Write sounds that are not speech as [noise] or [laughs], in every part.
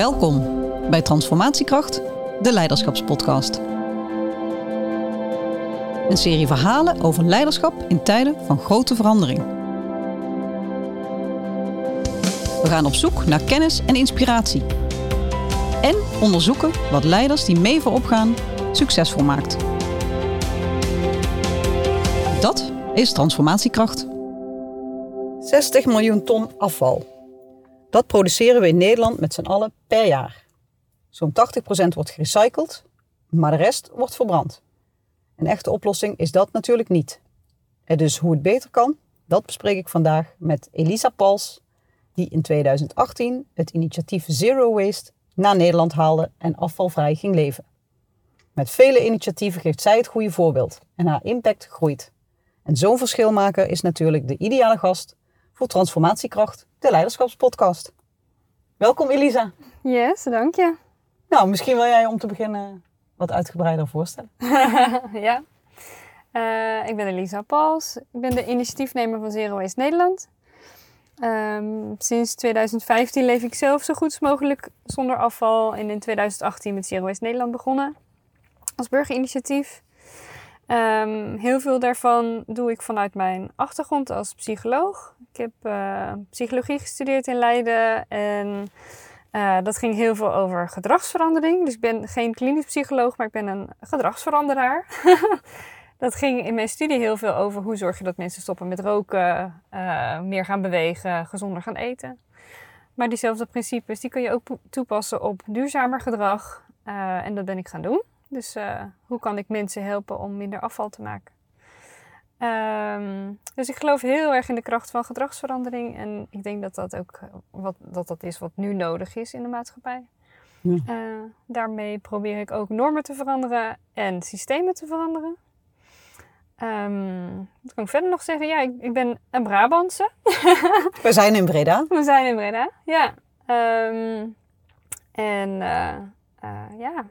Welkom bij Transformatiekracht, de Leiderschapspodcast. Een serie verhalen over leiderschap in tijden van grote verandering. We gaan op zoek naar kennis en inspiratie. En onderzoeken wat leiders die mee voorop gaan succesvol maakt. Dat is transformatiekracht. 60 miljoen ton afval. Dat produceren we in Nederland met z'n allen per jaar. Zo'n 80% wordt gerecycled, maar de rest wordt verbrand. Een echte oplossing is dat natuurlijk niet. En dus hoe het beter kan, dat bespreek ik vandaag met Elisa Pals, die in 2018 het initiatief Zero Waste naar Nederland haalde en afvalvrij ging leven. Met vele initiatieven geeft zij het goede voorbeeld en haar impact groeit. En zo'n verschil maken is natuurlijk de ideale gast voor Transformatiekracht, de Leiderschapspodcast. Welkom Elisa. Yes, dank je. Nou, misschien wil jij om te beginnen wat uitgebreider voorstellen. [laughs] ja. Uh, ik ben Elisa Pals. Ik ben de initiatiefnemer van Zero Waste Nederland. Um, sinds 2015 leef ik zelf zo goed mogelijk zonder afval. En in 2018 met Zero Waste Nederland begonnen. Als burgerinitiatief. Um, heel veel daarvan doe ik vanuit mijn achtergrond als psycholoog. Ik heb uh, psychologie gestudeerd in Leiden en uh, dat ging heel veel over gedragsverandering. Dus ik ben geen klinisch psycholoog, maar ik ben een gedragsveranderaar. [laughs] dat ging in mijn studie heel veel over hoe zorg je dat mensen stoppen met roken, uh, meer gaan bewegen, gezonder gaan eten. Maar diezelfde principes die kun je ook toepassen op duurzamer gedrag. en dat ben ik gaan doen. Dus uh, hoe kan ik mensen helpen om minder afval te maken? Um, dus ik geloof heel erg in de kracht van gedragsverandering. En ik denk dat dat ook wat, dat, dat is wat nu nodig is in de maatschappij. Ja. Uh, daarmee probeer ik ook normen te veranderen en systemen te veranderen. Um, wat kan ik verder nog zeggen? Ja, ik, ik ben een Brabantse. [laughs] We zijn in Breda. We zijn in Breda, ja. Um, en uh, uh, ja,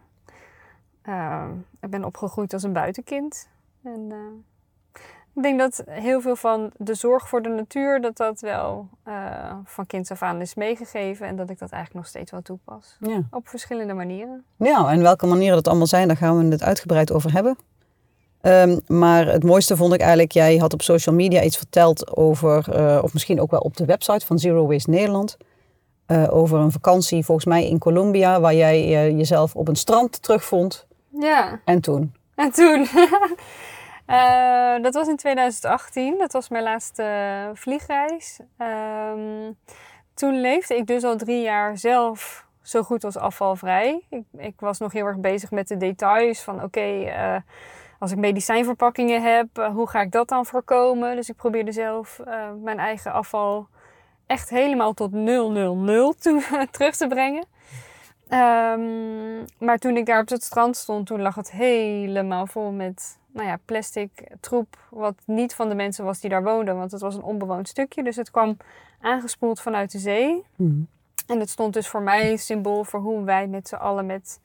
uh, ik ben opgegroeid als een buitenkind. En uh, ik denk dat heel veel van de zorg voor de natuur, dat dat wel uh, van kinds af aan is meegegeven. En dat ik dat eigenlijk nog steeds wel toepas. Ja. Op verschillende manieren. Ja, en welke manieren dat allemaal zijn, daar gaan we het uitgebreid over hebben. Um, maar het mooiste vond ik eigenlijk, jij had op social media iets verteld over, of misschien ook wel op de website van Zero Waste Nederland. over een vakantie, volgens mij in Colombia, waar jij jezelf op een strand terugvond ja. En toen? En toen. uh, [laughs] dat was in 2018. Dat was mijn laatste vliegreis. Um, toen leefde ik dus al drie jaar zelf zo goed als afvalvrij. Ik, ik was nog heel erg bezig met de details van oké, okay, uh, als ik medicijnverpakkingen heb, uh, hoe ga ik dat dan voorkomen? Dus ik probeerde zelf mijn eigen afval echt helemaal tot 000 toe [laughs] terug te brengen. Um, maar toen ik daar op het strand stond, toen lag het helemaal vol met nou ja, plastic troep. Wat niet van de mensen was die daar woonden, want het was een onbewoond stukje. Dus het kwam aangespoeld vanuit de zee. Mm. En het stond dus voor mij symbool voor hoe wij met z'n allen met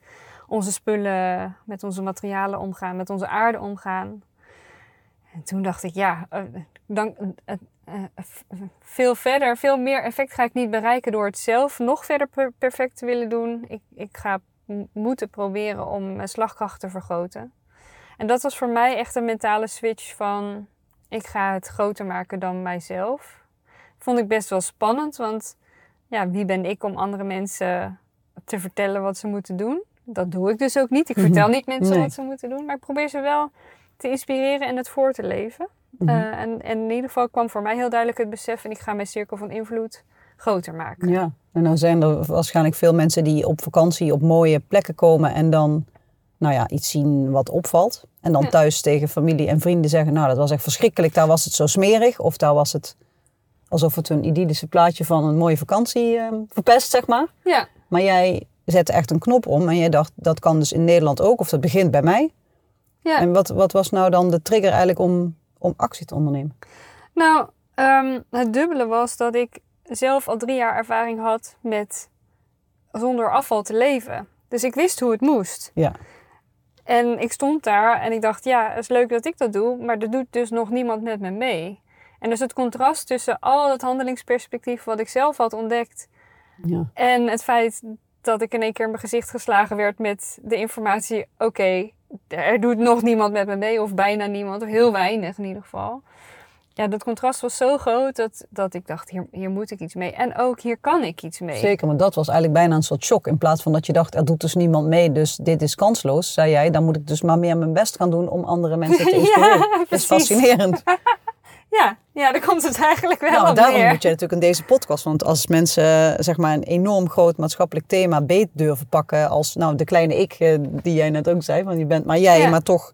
onze spullen, met onze materialen omgaan, met onze aarde omgaan. En toen dacht ik, ja, uh, dan, uh, uh, veel verder, veel meer effect ga ik niet bereiken door het zelf nog verder per perfect te willen doen. Ik, ik ga moeten proberen om mijn slagkracht te vergroten. En dat was voor mij echt een mentale switch van ik ga het groter maken dan mijzelf. Vond ik best wel spannend, want ja, wie ben ik om andere mensen te vertellen wat ze moeten doen? Dat doe ik dus ook niet. Ik [laughs] vertel niet mensen nee. wat ze moeten doen, maar ik probeer ze wel te inspireren en het voor te leven. Mm -hmm. uh, en, en, in ieder geval kwam voor mij heel duidelijk het besef en ik ga mijn cirkel van invloed groter maken. Ja, en dan zijn er waarschijnlijk veel mensen die op vakantie op mooie plekken komen en dan nou ja, iets zien wat opvalt. En dan ja. thuis tegen familie en vrienden zeggen, nou dat was echt verschrikkelijk, daar was het zo smerig. Of daar was het alsof het een idyllische plaatje van een mooie vakantie uh, verpest, zeg maar. Ja. Maar jij zette echt een knop om en jij dacht, dat kan dus in Nederland ook, of dat begint bij mij. Ja. En wat, wat was nou dan de trigger eigenlijk om, om actie te ondernemen? Nou, um, het dubbele was dat ik zelf al drie jaar ervaring had met zonder afval te leven. Dus ik wist hoe het moest. Ja. En ik stond daar en ik dacht, ja, het is leuk dat ik dat doe, maar er doet dus nog niemand met me mee. En dus het contrast tussen al het handelingsperspectief wat ik zelf had ontdekt ja. en het feit dat ik in één keer in mijn gezicht geslagen werd met de informatie: oké, er doet nog niemand met me mee, of bijna niemand, of heel weinig in ieder geval. Ja, dat contrast was zo groot dat, dat ik dacht: hier, hier moet ik iets mee. En ook hier kan ik iets mee. Zeker, maar dat was eigenlijk bijna een soort shock. In plaats van dat je dacht: er doet dus niemand mee, dus dit is kansloos, zei jij: dan moet ik dus maar meer mijn best gaan doen om andere mensen te [laughs] inspireren. ja, dat is fascinerend. [laughs] Ja, ja, daar komt het eigenlijk wel nou, op daarom moet je natuurlijk in deze podcast. Want als mensen zeg maar, een enorm groot maatschappelijk thema beet durven pakken... als nou, de kleine ik, eh, die jij net ook zei, want je bent maar jij... maar toch,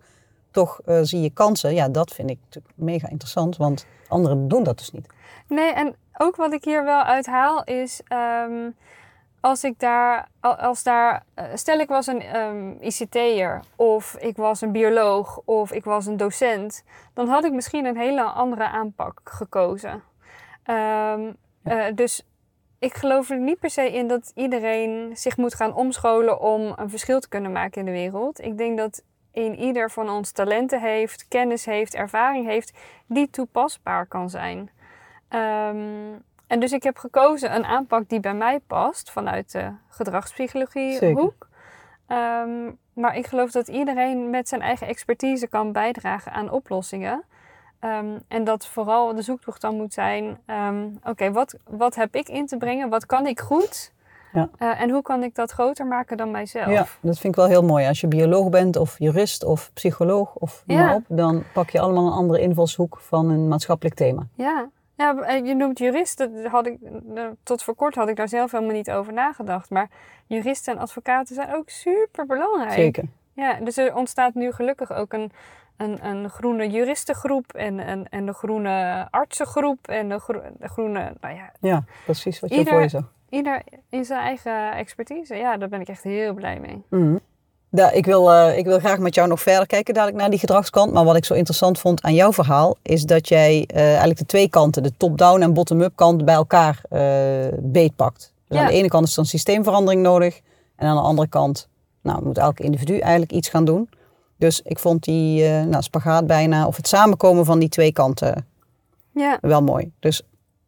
toch uh, zie je kansen. Ja, dat vind ik natuurlijk mega interessant, want anderen doen dat dus niet. Nee, en ook wat ik hier wel uithaal is... Um, als ik daar, als daar, eh, stel ik was een um, ICT'er of ik was een bioloog of ik was een docent, dan had ik misschien een hele andere aanpak gekozen. Um, uh, dus ik geloof er niet per se in dat iedereen zich moet gaan omscholen om een verschil te kunnen maken in de wereld. Ik denk dat een ieder van ons talenten heeft, kennis heeft, ervaring heeft, die toepasbaar kan zijn. Um, en dus ik heb gekozen een aanpak die bij mij past vanuit de gedragspsychologie hoek. Um, maar ik geloof dat iedereen met zijn eigen expertise kan bijdragen aan oplossingen. Um, en dat vooral de zoektocht dan moet zijn: um, oké, wat, wat heb ik in te brengen? Wat kan ik goed? Ja. Uh, en hoe kan ik dat groter maken dan mijzelf? Ja, dat vind ik wel heel mooi. Als je bioloog bent of jurist of psycholoog of ja. op, dan pak je allemaal een andere invalshoek van een maatschappelijk thema. Ja, ja, eh, je noemt jurist. Dat had ik, eh, tot voor kort had ik daar zelf helemaal niet over nagedacht. Maar juristen en advocaten zijn ook super belangrijk. Zeker. Ja, dus er ontstaat nu gelukkig ook een, een, een groene juristengroep en, en, en de groene artsengroep en de, groene. Nou ja, ja, precies wat je ieder, voor je zag. Ieder in zijn eigen expertise. Ja, daar ben ik echt heel blij mee. Mm ja, ik, wil, uh, ik wil graag met jou nog verder kijken dadelijk naar die gedragskant. Maar wat ik zo interessant vond aan jouw verhaal is dat jij uh, eigenlijk de twee kanten, de top-down en bottom-up kant, bij elkaar uh, beetpakt. Dus aan de ene kant is er een systeemverandering nodig. En aan de andere kant nou, moet elk individu eigenlijk iets gaan doen. Dus ik vond die nou, spagaat bijna, of het samenkomen van die twee kanten, ja. wel mooi. Dus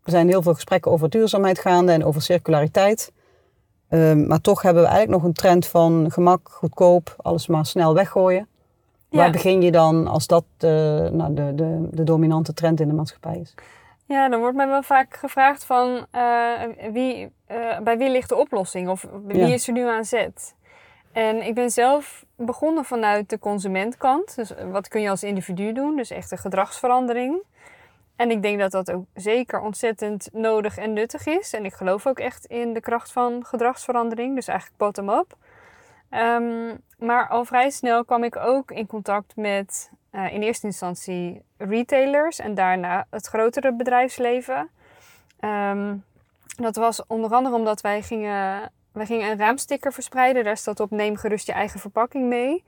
er zijn heel veel gesprekken over duurzaamheid gaande en over circulariteit. Ehm, maar toch hebben we eigenlijk nog een trend van gemak, goedkoop, alles maar snel weggooien. Waar begin je dan als dat de, nou, de, de, de dominante trend in de maatschappij is? Ja, dan wordt mij wel vaak gevraagd van uh, wie, uh, bij wie ligt de oplossing of wie is er nu aan zet? En ik ben zelf begonnen vanuit de consumentkant. Dus wat kun je als individu doen? Dus echt een gedragsverandering. En ik denk dat dat ook zeker ontzettend nodig en nuttig is. En ik geloof ook echt in de kracht van gedragsverandering, dus eigenlijk bottom-up. Um, maar al vrij snel kwam ik ook in contact met uh, in eerste instantie retailers en daarna het grotere bedrijfsleven. Um, dat was onder andere omdat wij gingen, wij gingen een raamsticker verspreiden. Daar staat op neem gerust je eigen verpakking mee.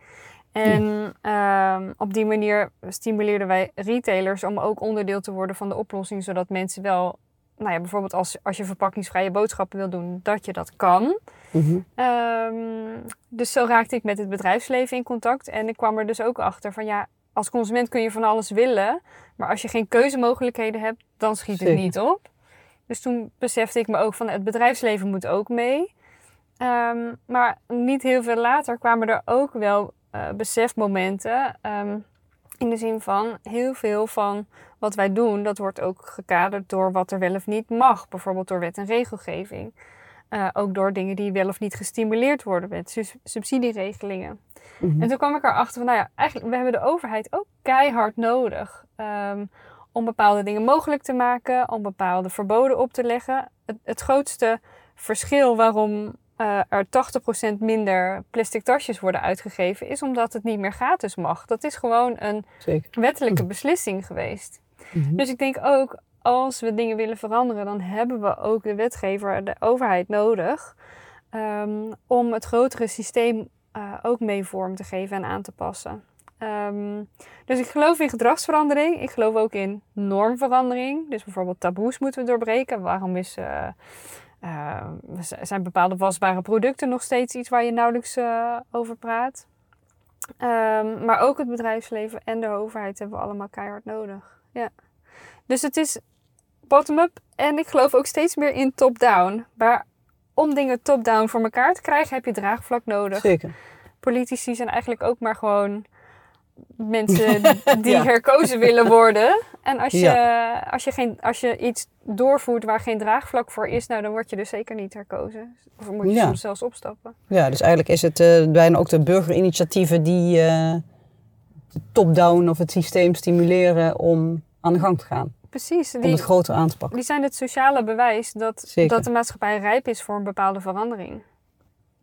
En um, op die manier stimuleerden wij retailers om ook onderdeel te worden van de oplossing, zodat mensen wel, nou ja, bijvoorbeeld als, als je verpakkingsvrije boodschappen wil doen, dat je dat kan. Mm um, dus zo raakte ik met het bedrijfsleven in contact en ik kwam er dus ook achter van ja, als consument kun je van alles willen, maar als je geen keuzemogelijkheden hebt, dan schiet het niet op. Dus toen besefte ik me ook van het bedrijfsleven moet ook mee. Um, maar niet heel veel later kwamen er ook wel uh, besefmomenten. Um, in de zin van heel veel van wat wij doen, dat wordt ook gekaderd door wat er wel of niet mag. Bijvoorbeeld door wet en regelgeving. Uh, ook door dingen die wel of niet gestimuleerd worden met subsidieregelingen. Mhm. En toen kwam ik erachter van, nou ja, eigenlijk, we hebben de overheid ook keihard nodig. Um, om bepaalde dingen mogelijk te maken, om bepaalde verboden op te leggen. Het, het grootste verschil waarom uh, er 80% minder plastic tasjes worden uitgegeven, is omdat het niet meer gratis mag. Dat is gewoon een wettelijke beslissing geweest. Mhm. Dus ik denk ook, als we dingen willen veranderen, dan hebben we ook de wetgever, de overheid nodig, um, om het grotere systeem uh, ook mee vorm te geven en aan te passen. Um, dus ik geloof in gedragsverandering. Ik geloof ook in normverandering. Dus bijvoorbeeld taboes moeten we doorbreken. Waarom is uh, uh, zijn bepaalde wasbare producten nog steeds iets waar je nauwelijks uh, over praat. Um, maar ook het bedrijfsleven en de overheid hebben we allemaal keihard nodig. Ja. Dus het is bottom-up en ik geloof ook steeds meer in top-down. Maar om dingen top-down voor elkaar te krijgen, heb je draagvlak nodig. Zeker. Politici zijn eigenlijk ook maar gewoon mensen [laughs] die herkozen willen worden. En als je, als, je geen, als je iets doorvoert waar geen draagvlak voor is, nou dan word je dus zeker niet herkozen. Of moet je soms zelfs opstappen. Ja, dus eigenlijk is het uh, bijna ook de burgerinitiatieven die uh, top-down of het systeem stimuleren om aan de gang te gaan. Precies. Die, om het groter aan te pakken. Die zijn het sociale bewijs dat, dat de maatschappij rijp is voor een bepaalde verandering.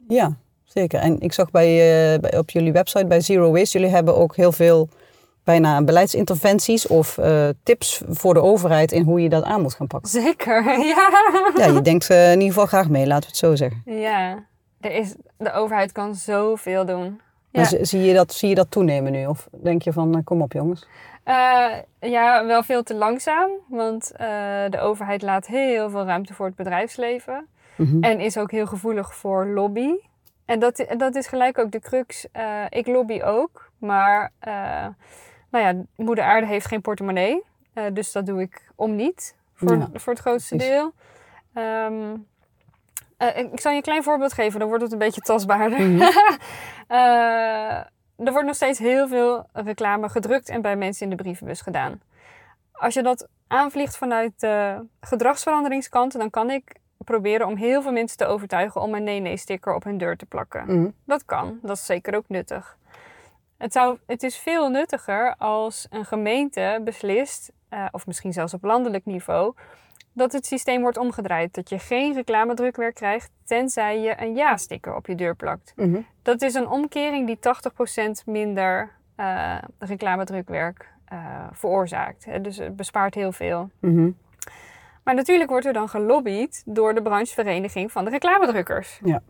Ja, zeker. En ik zag bij, uh, bij, op jullie website bij Zero Waste, jullie hebben ook heel veel bijna beleidsinterventies of uh, tips voor de overheid in hoe je dat aan moet gaan pakken. Zeker, [laughs] ja. Ja, je denkt uh, in ieder geval graag mee, laten we het zo zeggen. Ja, er is, de overheid kan zoveel doen. Ja. zie, je dat, zie je dat toenemen nu? Of denk je van, kom op jongens? Uh, ja, wel veel te langzaam. Want de overheid laat heel veel ruimte voor het bedrijfsleven. Mm -hmm. En is ook heel gevoelig voor lobby. En dat, dat is gelijk ook de crux. Uh, ik lobby ook, maar uh, nou ja, moeder aarde heeft geen portemonnee. Uh, dus dat doe ik om niet, voor, ja, voor het grootste precies. deel. Um, ik zal je een klein voorbeeld geven, dan wordt het een beetje tastbaarder. Mm -hmm. [laughs] er wordt nog steeds heel veel reclame gedrukt en bij mensen in de brievenbus gedaan. Als je dat aanvliegt vanuit de gedragsveranderingskant, dan kan ik proberen om heel veel mensen te overtuigen om een nee-nee-sticker op hun deur te plakken. Mm. Dat kan, dat is zeker ook nuttig. Het, zou, het is veel nuttiger als een gemeente beslist, uh, of misschien zelfs op landelijk niveau, dat het systeem wordt omgedraaid. Dat je geen reclamedrukwerk krijgt tenzij je een ja-sticker op je deur plakt. Mm -hmm. Dat is een omkering die 80% minder uh, reclamedrukwerk uh, veroorzaakt. Dus het bespaart heel veel. Mm -hmm. Maar natuurlijk wordt er dan gelobbyd door de branchevereniging van de reclamedrukkers. Ja.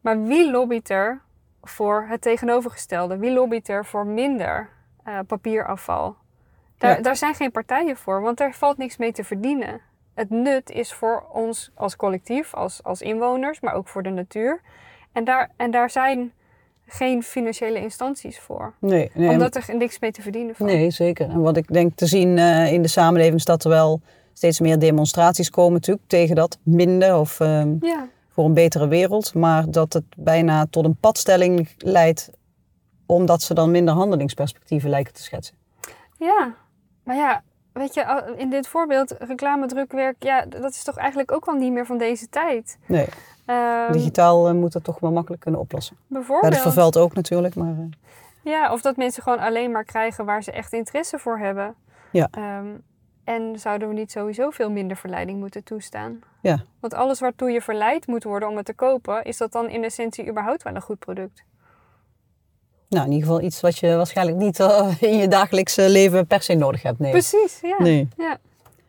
Maar wie lobbyt er voor het tegenovergestelde? Wie lobbyt er voor minder uh, papierafval? Daar, ja. daar zijn geen partijen voor, want daar valt niks mee te verdienen. Het nut is voor ons als collectief, als, als inwoners, maar ook voor de natuur. En daar, en daar zijn geen financiële instanties voor. Nee, nee Omdat er niks mee te verdienen valt. Nee, zeker. En wat ik denk te zien uh, in de samenleving is dat er wel steeds meer demonstraties komen natuurlijk tegen dat minder of um, ja. voor een betere wereld. Maar dat het bijna tot een padstelling leidt omdat ze dan minder handelingsperspectieven lijken te schetsen. Ja, maar ja, weet je, in dit voorbeeld reclamedrukwerk, ja, dat is toch eigenlijk ook wel niet meer van deze tijd. Nee. Um, Digitaal uh, moet dat toch wel makkelijk kunnen oplossen. Bijvoorbeeld. Ja, dat vervuilt ook natuurlijk, maar... Uh... Ja, of dat mensen gewoon alleen maar krijgen waar ze echt interesse voor hebben. Ja. Um, en zouden we niet sowieso veel minder verleiding moeten toestaan? Ja. Want alles waartoe je verleid moet worden om het te kopen, is dat dan in essentie überhaupt wel een goed product? Nou, in ieder geval iets wat je waarschijnlijk niet uh, [laughs] in je dagelijkse leven per se nodig hebt. Nee. Precies, ja. Nee. ja.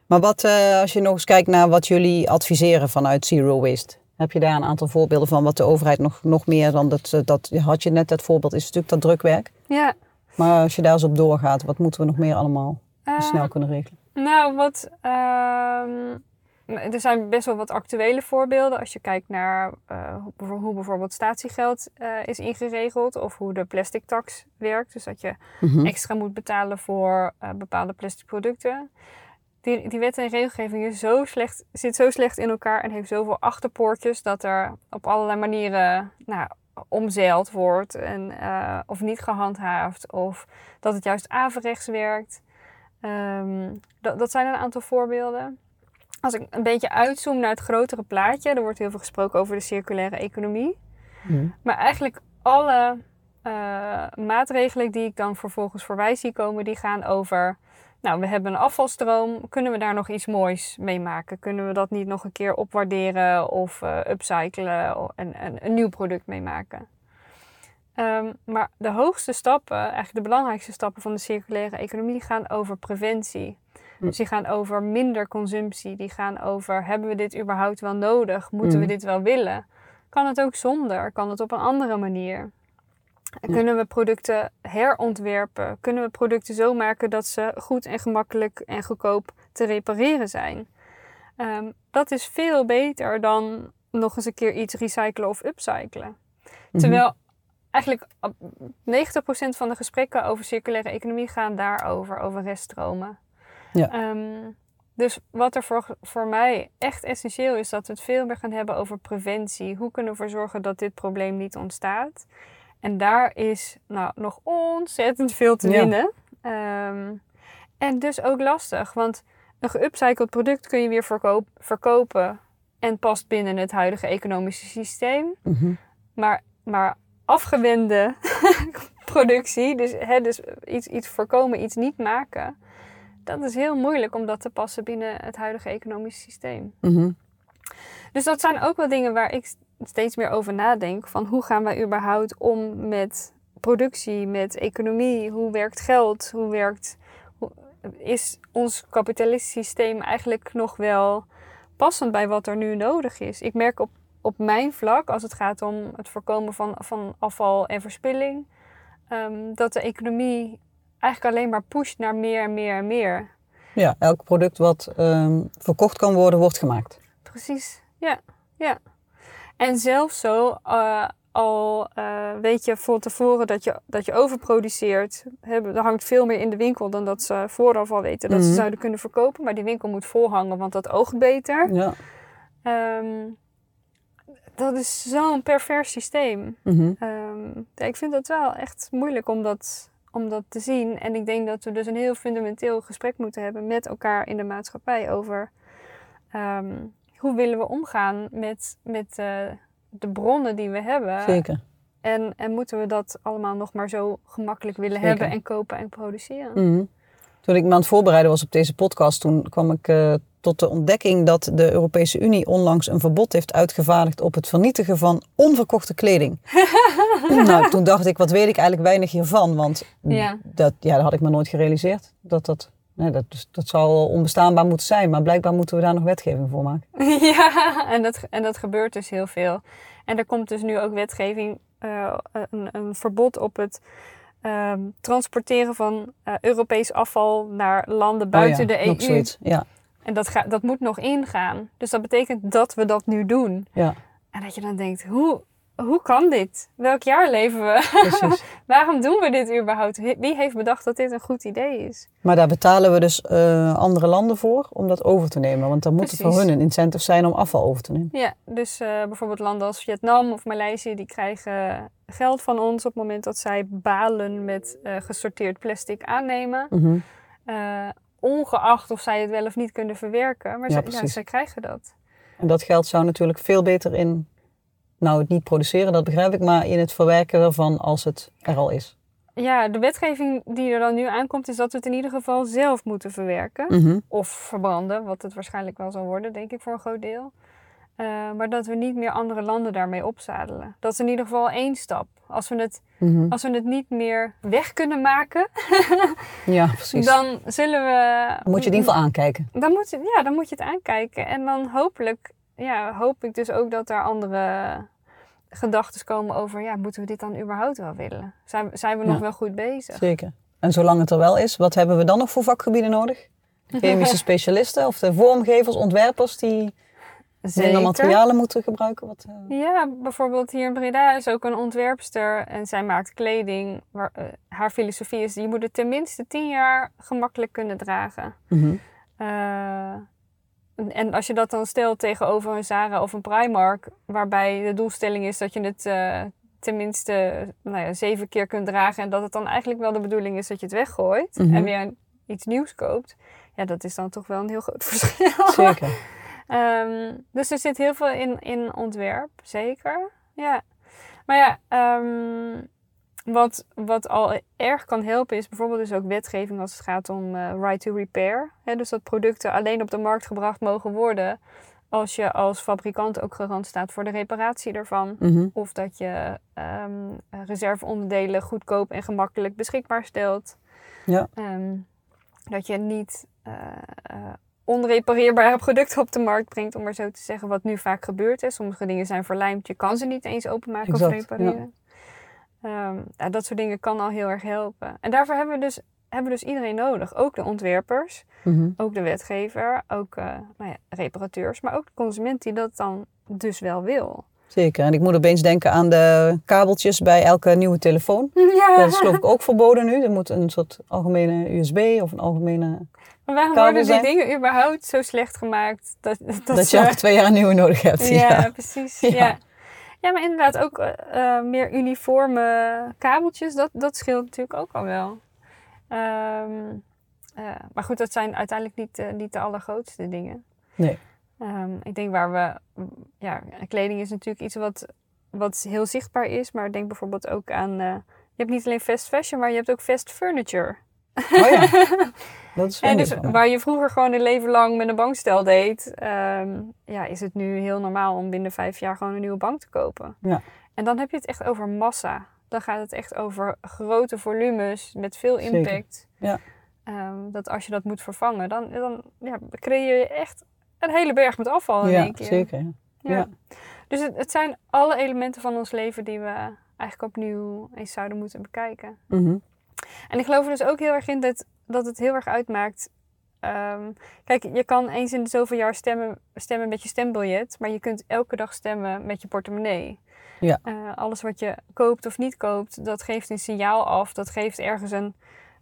Maar wat, uh, als je nog eens kijkt naar wat jullie adviseren vanuit Zero Waste, heb je daar een aantal voorbeelden van wat de overheid nog, nog meer dan dat, dat, had je net dat voorbeeld, is natuurlijk dat drukwerk. Ja. Maar als je daar eens op doorgaat, wat moeten we nog meer allemaal uh, snel kunnen regelen? Nou, wat. Uh, er zijn best wel wat actuele voorbeelden. Als je kijkt naar uh, hoe bijvoorbeeld statiegeld uh, is ingeregeld of hoe de plastic tax werkt. Dus dat je mm -hmm. extra moet betalen voor uh, bepaalde plastic producten. Die, die wet en regelgeving is zo slecht, zit zo slecht in elkaar en heeft zoveel achterpoortjes dat er op allerlei manieren nou, omzeild wordt en, of niet gehandhaafd. Of dat het juist averechts werkt. Um, dat, dat zijn een aantal voorbeelden. Als ik een beetje uitzoom naar het grotere plaatje, er wordt heel veel gesproken over de circulaire economie. Mm. Maar eigenlijk alle uh, maatregelen die ik dan vervolgens voorbij zie komen, die gaan over. Nou, we hebben een afvalstroom. Kunnen we daar nog iets moois mee maken? Kunnen we dat niet nog een keer opwaarderen of uh, upcyclen en, en een nieuw product mee maken? Um, maar de hoogste stappen, eigenlijk de belangrijkste stappen van de circulaire economie, gaan over preventie. Hm. Dus die gaan over minder consumptie. Die gaan over, hebben we dit überhaupt wel nodig? Moeten hm. we dit wel willen? Kan het ook zonder? Kan het op een andere manier? Kunnen we producten herontwerpen? Kunnen we producten zo maken dat ze goed en gemakkelijk en goedkoop te repareren zijn? Um, dat is veel beter dan nog eens een keer iets recyclen of upcyclen. Mhm. Terwijl eigenlijk 90% van de gesprekken over circulaire economie gaan daarover, over reststromen. Ja. Um, Dus wat er voor, voor mij echt essentieel is, dat we het veel meer gaan hebben over preventie. Hoe kunnen we ervoor zorgen dat dit probleem niet ontstaat? En daar is nou, nog ontzettend veel te winnen. Ehm, en dus ook lastig, want een geupcycled product kun je weer verkoop, verkopen en past binnen het huidige economische systeem. Mhm. Maar, maar afgewende [laughs] productie, dus, hè, dus iets, iets voorkomen, iets niet maken, dat is heel moeilijk om dat te passen binnen het huidige economische systeem. Mhm. Dus dat zijn ook wel dingen waar ik steeds meer over nadenk. Van hoe gaan wij überhaupt om met productie, met economie? Hoe werkt geld? Hoe werkt... Hoe, is ons kapitalistisch systeem eigenlijk nog wel passend bij wat er nu nodig is? Ik merk op, op mijn vlak, als het gaat om het voorkomen van, van afval en verspilling... ehm, dat de economie eigenlijk alleen maar pusht naar meer en meer en meer. Ja, elk product wat ehm, verkocht kan worden, wordt gemaakt. Precies, ja. ja. En zelfs zo, eh, al eh, weet je van tevoren dat je, dat je overproduceert, hebben, er hangt veel meer in de winkel dan dat ze vooraf al weten dat ze Mhm. zouden kunnen verkopen. Maar die winkel moet volhangen, want dat oogt beter. Ja. Ehm, dat is zo'n pervers systeem. Mhm. Ehm, ja, ik vind het wel echt moeilijk om dat, om dat te zien. En ik denk dat we dus een heel fundamenteel gesprek moeten hebben met elkaar in de maatschappij over ehm, hoe willen we omgaan met, met eh, de bronnen die we hebben. Zeker. En, en moeten we dat allemaal nog maar zo gemakkelijk willen Zeker. hebben en kopen en produceren? Mhm. Toen ik me aan het voorbereiden was op deze podcast, toen kwam ik eh, tot de ontdekking dat de Europese Unie onlangs een verbod heeft uitgevaardigd op het vernietigen van onverkochte kleding. [laughs] nou, toen dacht ik, wat weet ik eigenlijk weinig hiervan, want Ja. dat, ja, dat had ik me nooit gerealiseerd. Dat, dat, nee, dat, dat zou onbestaanbaar moeten zijn, maar blijkbaar moeten we daar nog wetgeving voor maken. [laughs] ja, en dat, en dat gebeurt dus heel veel. En er komt dus nu ook wetgeving, eh, een, een verbod op het ehm, transporteren van eh, Europees afval naar landen buiten Oh ja, de EU. Ja, En dat, gaat dat moet nog ingaan. Dus dat betekent dat we dat nu doen. ja, En dat je dan denkt, hoe, hoe kan dit? Welk jaar leven we? [laughs] Waarom doen we dit überhaupt? Wie heeft bedacht dat dit een goed idee is? Maar daar betalen we dus eh, andere landen voor om dat over te nemen. Want dan moet het voor hun een incentive zijn om afval over te nemen. Ja, dus eh, bijvoorbeeld landen als Vietnam of Maleisië, die krijgen geld van ons op het moment dat zij balen met eh, gesorteerd plastic aannemen. Mhm. Ongeacht of zij het wel of niet kunnen verwerken. Maar Ja, precies. zij krijgen dat. En dat geld zou natuurlijk veel beter in, nou het niet produceren, dat begrijp ik, maar in het verwerken ervan als het er al is. Ja, de wetgeving die er dan nu aankomt, is dat we het in ieder geval zelf moeten verwerken. Mhm. Of verbranden, wat het waarschijnlijk wel zal worden, denk ik, voor een groot deel. Eh, maar dat we niet meer andere landen daarmee opzadelen. Dat is in ieder geval één stap. Als we het, Mhm. als we het niet meer weg kunnen maken, [laughs] Ja, precies. dan zullen we. Dan moet je het in ieder geval aankijken. Dan moet, je, ja, dan moet je het aankijken. En dan hopelijk, ja, hoop ik dus ook dat er andere gedachten komen over, ja, moeten we dit dan überhaupt wel willen? Zijn, zijn we nog Ja. wel goed bezig? Zeker. En zolang het er wel is, wat hebben we dan nog voor vakgebieden nodig? [laughs] Chemische specialisten of de vormgevers, ontwerpers die minder materialen moeten gebruiken? Wat, eh, Ja, bijvoorbeeld hier in Breda is ook een ontwerpster en zij maakt kleding. Waar, eh, haar filosofie is, je moet het tenminste tien jaar gemakkelijk kunnen dragen. mhm. Eh, en- en als je dat dan stelt tegenover een Zara of een Primark, waarbij de doelstelling is dat je het tenminste nou ja, zeven keer kunt dragen en dat het dan eigenlijk wel de bedoeling is dat je het weggooit Mhm. en weer iets nieuws koopt. Ja, dat is dan toch wel een heel groot [laughs] verschil. Zeker. Ehm, dus er zit heel veel in, in ontwerp, zeker. Ja. Maar ja, ehm, wat, wat al erg kan helpen is bijvoorbeeld dus ook wetgeving als het gaat om eh, right to repair. Dus dat producten alleen op de markt gebracht mogen worden als je als fabrikant ook garant staat voor de reparatie ervan. Mhm. Of dat je ehm, reserveonderdelen goedkoop en gemakkelijk beschikbaar stelt. Ja. Dat je niet eh, eh, onrepareerbare producten op de markt brengt, om maar zo te zeggen, wat nu vaak gebeurt. Hè. Sommige dingen zijn verlijmd, je kan ze niet eens openmaken Exact, of repareren. Ehm, ja, dat soort dingen kan al heel erg helpen. En daarvoor hebben we dus, hebben we dus iedereen nodig. Ook de ontwerpers, Mhm. ook de wetgever, ook eh, nou ja, reparateurs, maar ook de consument die dat dan dus wel wil. Zeker. En ik moet opeens denken aan de kabeltjes bij elke nieuwe telefoon. [laughs] Ja. Dat is geloof ik ook verboden nu. Er moet een soort algemene USB of een algemene... Maar waarom worden die dingen überhaupt zo slecht gemaakt? Dat, dat, Dat, je elke twee jaar een nieuwe nodig hebt. Ja, Ja. precies. [laughs] Ja. Ja. Ja. maar inderdaad ook eh, eh, meer uniforme kabeltjes, dat, dat scheelt natuurlijk ook al wel. Ehm, eh, maar goed, dat zijn uiteindelijk niet, niet de allergrootste dingen. Nee. Ehm, ik denk waar we, ja, kleding is natuurlijk iets wat, wat heel zichtbaar is, maar denk bijvoorbeeld ook aan, eh, je hebt niet alleen fast fashion, maar je hebt ook fast furniture. Oh ja, [laughs] dat is En dus waar je vroeger gewoon een leven lang met een bankstel deed, ehm, ja, is het nu heel normaal om binnen vijf jaar gewoon een nieuwe bank te kopen. Ja. En dan heb je het echt over massa. Dan gaat het echt over grote volumes met veel Zeker. impact. Ja. Ehm, dat als je dat moet vervangen, dan, dan ja, creëer je echt een hele berg met afval in Ja, één keer. zeker. ja. Ja. Ja. Dus het, het zijn alle elementen van ons leven die we eigenlijk opnieuw eens zouden moeten bekijken. Mhm. En ik geloof er dus ook heel erg in dat, dat het heel erg uitmaakt. Ehm, kijk, je kan eens in de zoveel jaar stemmen, stemmen met je stembiljet, maar je kunt elke dag stemmen met je portemonnee. Ja. Eh, alles wat je koopt of niet koopt, dat geeft een signaal af. Dat geeft ergens een,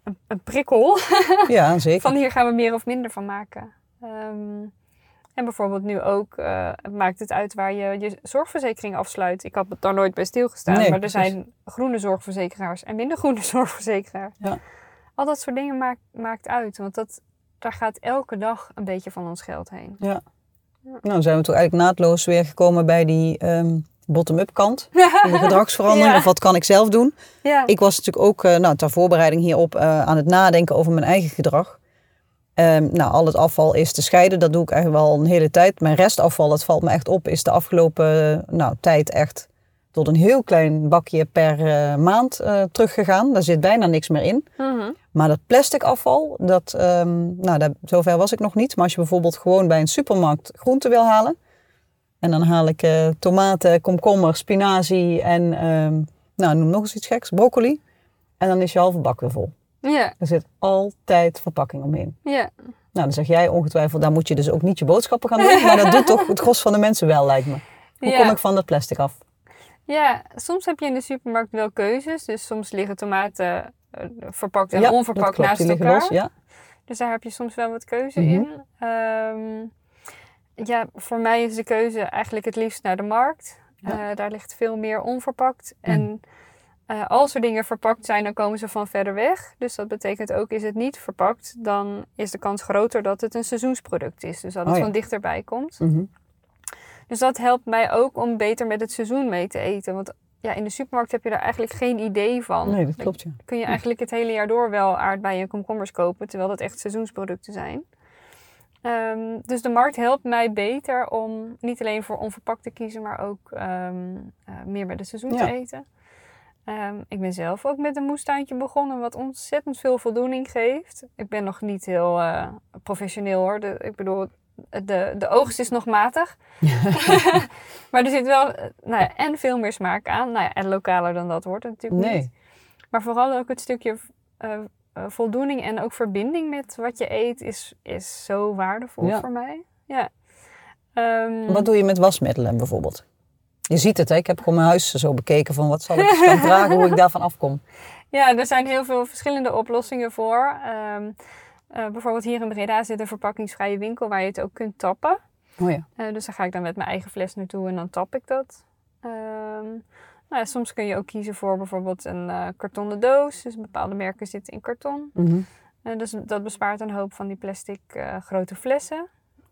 een, een prikkel. [laughs] ja, zeker. Van hier gaan we meer of minder van maken. Ehm, en bijvoorbeeld nu ook eh, maakt het uit waar je je zorgverzekering afsluit. Ik had het daar nooit bij stilgestaan, Nee, maar er precies. zijn groene zorgverzekeraars en minder groene [laughs] zorgverzekeraars. Ja. Al dat soort dingen maakt, maakt uit, want dat, daar gaat elke dag een beetje van ons geld heen. Ja. Nou, zijn we toch eigenlijk naadloos weer gekomen bij die ehm, bottom-up kant. [laughs] De gedragsverandering, Ja. of wat kan ik zelf doen? Ja, Ik was natuurlijk ook eh, nou, ter voorbereiding hierop eh, aan het nadenken over mijn eigen gedrag. Ehm, nou, al het afval is te scheiden, dat doe ik eigenlijk wel een hele tijd. Mijn restafval, dat valt me echt op, is de afgelopen nou, tijd echt tot een heel klein bakje per eh, maand eh, teruggegaan. Daar zit bijna niks meer in. Mhm. Maar dat plastic afval, dat, ehm, nou, daar, zover was ik nog niet. Maar als je bijvoorbeeld gewoon bij een supermarkt groenten wil halen. En dan haal ik eh, tomaten, komkommer, spinazie en ehm, nou, noem nog eens iets geks, broccoli. En dan is je halve bak weer vol. ja, Er zit altijd verpakking omheen. ja. Nou, dan zeg jij ongetwijfeld, daar moet je dus ook niet je boodschappen gaan doen. Maar dat doet toch het gros van de mensen wel, lijkt me. Hoe Ja. kom ik van dat plastic af? Ja, soms heb je in de supermarkt wel keuzes. Dus soms liggen tomaten eh, verpakt en ja, onverpakt klopt, naast elkaar. los. Ja. Dus daar heb je soms wel wat keuze Mhm. in. Ehm, ja, voor mij is de keuze eigenlijk het liefst naar de markt. Ja. Eh, daar ligt veel meer onverpakt. En eh, als er dingen verpakt zijn, dan komen ze van verder weg. Dus dat betekent ook, is het niet verpakt, dan is de kans groter dat het een seizoensproduct is. Dus dat het Oh ja. van dichterbij komt. Mhm. Dus dat helpt mij ook om beter met het seizoen mee te eten. Want ja, in de supermarkt heb je daar eigenlijk geen idee van. Nee, dat klopt, ja. kun je eigenlijk het hele jaar door wel aardbeien en komkommers kopen, terwijl dat echt seizoensproducten zijn. Ehm, dus de markt helpt mij beter om niet alleen voor onverpakt te kiezen, maar ook ehm, eh, meer bij het seizoen Ja. te eten. Ehm, ik ben zelf ook met een moestuintje begonnen, wat ontzettend veel voldoening geeft. Ik ben nog niet heel eh, professioneel hoor. De, ik bedoel, de, de oogst is nog matig. [laughs] [laughs] maar er zit wel eh, nou ja, en veel meer smaak aan. Nou ja, en lokaler dan dat wordt het natuurlijk Nee. niet. Maar vooral ook het stukje eh, voldoening en ook verbinding met wat je eet is, is zo waardevol Ja. voor mij. Ja. Ehm, Wat doe je met wasmiddelen bijvoorbeeld? Je ziet het, hè? ik heb gewoon mijn huis zo bekeken van wat zal ik gaan vragen, [laughs] hoe ik daarvan afkom. Ja, er zijn heel veel verschillende oplossingen voor. Ehm, eh, bijvoorbeeld hier in Breda zit een verpakkingsvrije winkel waar je het ook kunt tappen. Oh ja. Eh, dus dan ga ik dan met mijn eigen fles naartoe en dan tap ik dat. Ehm, nou ja, soms kun je ook kiezen voor bijvoorbeeld een eh, kartonnen doos. Dus bepaalde merken zitten in karton. Mhm. Dus dat bespaart een hoop van die plastic grote flessen.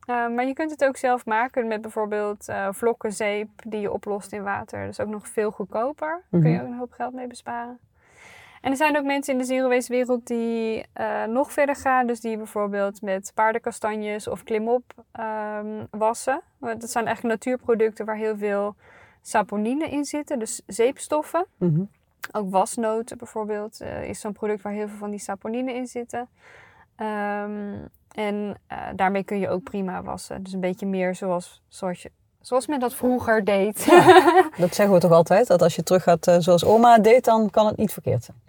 Eh, maar je kunt het ook zelf maken met bijvoorbeeld eh, vlokken zeep die je oplost in water. Dat is ook nog veel goedkoper. Daar kun je Mhm. ook een hoop geld mee besparen. En er zijn ook mensen in de zero waste wereld die eh, nog verder gaan. Dus die bijvoorbeeld met paardenkastanjes of klimop ehm, wassen. Want Dat zijn eigenlijk natuurproducten waar heel veel saponine in zitten. Dus zeepstoffen. Mhm. Ook wasnoten bijvoorbeeld is zo'n product waar heel veel van die saponine in zitten. Ehm, en eh, daarmee kun je ook prima wassen. Dus een beetje meer zoals, zoals, je, zoals men dat vroeger deed. [laughs] Dat zeggen we toch altijd, dat als je terug gaat eh, zoals oma deed, dan kan het niet verkeerd zijn.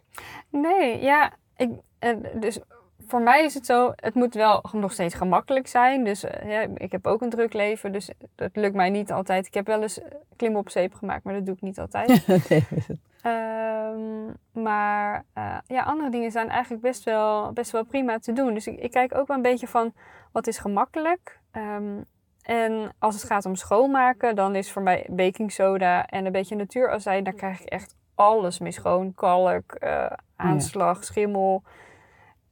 nee, ja. Ik, eh, dus voor mij is het zo, het moet wel nog steeds gemakkelijk zijn. Dus ja, ik heb ook een druk leven, dus dat lukt mij niet altijd. Ik heb wel eens klim op zeep gemaakt, maar dat doe ik niet altijd. [laughs] nee. Um, maar uh, ja, andere dingen zijn eigenlijk best wel, best wel prima te doen. Dus ik, ik kijk ook wel een beetje van wat is gemakkelijk. Um, en als het gaat om schoonmaken, dan is voor mij baking soda en een beetje natuurazijn. Daar krijg ik echt alles mee schoon. Kalk, uh, aanslag, schimmel.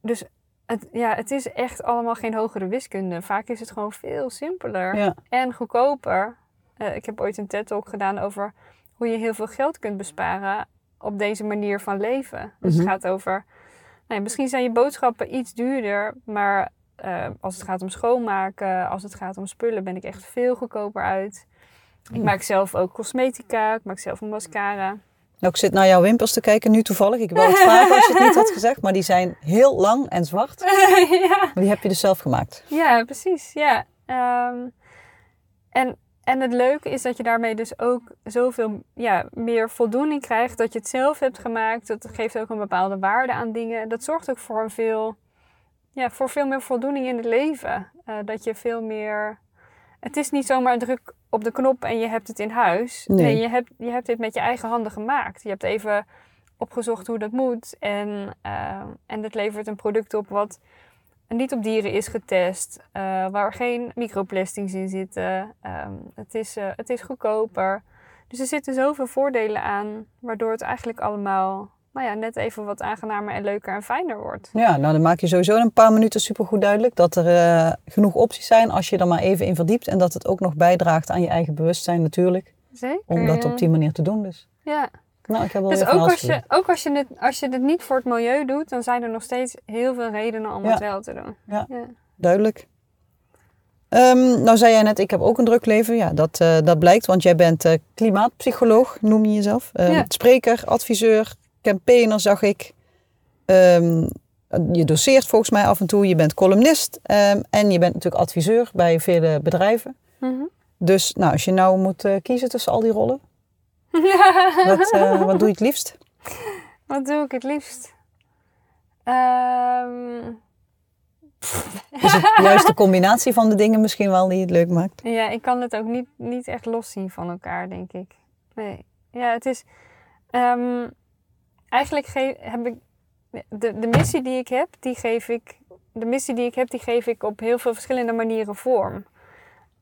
Dus het, ja, het is echt allemaal geen hogere wiskunde. Vaak is het gewoon veel simpeler en goedkoper. Uh, ik heb ooit een TED-talk gedaan over hoe je heel veel geld kunt besparen op deze manier van leven. Dus het mhm. gaat over, nou misschien zijn je boodschappen iets duurder, maar uh, als het gaat om schoonmaken, als het gaat om spullen, ben ik echt veel goedkoper uit. Ik maak zelf ook cosmetica, ik maak zelf een mascara. Nou, ik zit naar jouw wimpers te kijken nu toevallig. Ik wou het [laughs] vragen als je het niet had gezegd, maar die zijn heel lang en zwart. [laughs] ja. Maar die heb je dus zelf gemaakt. Ja, precies. Ja. Um, en en het leuke is dat je daarmee dus ook zoveel ja, meer voldoening krijgt. Dat je het zelf hebt gemaakt. Dat geeft ook een bepaalde waarde aan dingen. Dat zorgt ook voor, een veel, ja, voor veel meer voldoening in het leven. Uh, dat je veel meer. Het is niet zomaar een druk op de knop en je hebt het in huis. Nee, je, hebt, je hebt dit met je eigen handen gemaakt. Je hebt even opgezocht hoe dat moet. En, uh, en het levert een product op wat niet op dieren is getest, uh, waar geen microplastics in zitten. Um, het, is, uh, het is goedkoper. Dus er zitten zoveel voordelen aan, waardoor het eigenlijk allemaal nou ja, net even wat aangenamer en leuker en fijner wordt. Ja, nou dan maak je sowieso in een paar minuten supergoed duidelijk dat er uh, genoeg opties zijn als je er maar even in verdiept. En dat het ook nog bijdraagt aan je eigen bewustzijn natuurlijk. Zeker. Om dat op die manier te doen dus. Ja. Nou, ik heb wel dus ook als, je, ook als je, het, als je het niet voor het milieu doet, dan zijn er nog steeds heel veel redenen om het wel te doen. Ja, ja. duidelijk. Um, nou zei jij net, ik heb ook een druk leven. Ja, dat, uh, dat blijkt, want jij bent uh, klimaatpsycholoog, noem je jezelf. Ja. Spreker, adviseur, campaigner zag ik. Um, je doseert volgens mij af en toe. Je bent columnist en je bent natuurlijk adviseur bij vele bedrijven. Mm -hmm. Dus nou, als je nou moet uh, kiezen tussen al die rollen, [laughs] wat, uh, wat doe je het liefst? Wat doe ik het liefst? Um... Is het [laughs] juist de combinatie van de dingen misschien wel die het leuk maakt? Ja, ik kan het ook niet, niet echt loszien van elkaar, denk ik. Nee. Ja, het is... Um, eigenlijk heb ik... De, de missie die ik heb, die geef ik... De missie die ik heb, die geef ik op heel veel verschillende manieren vorm.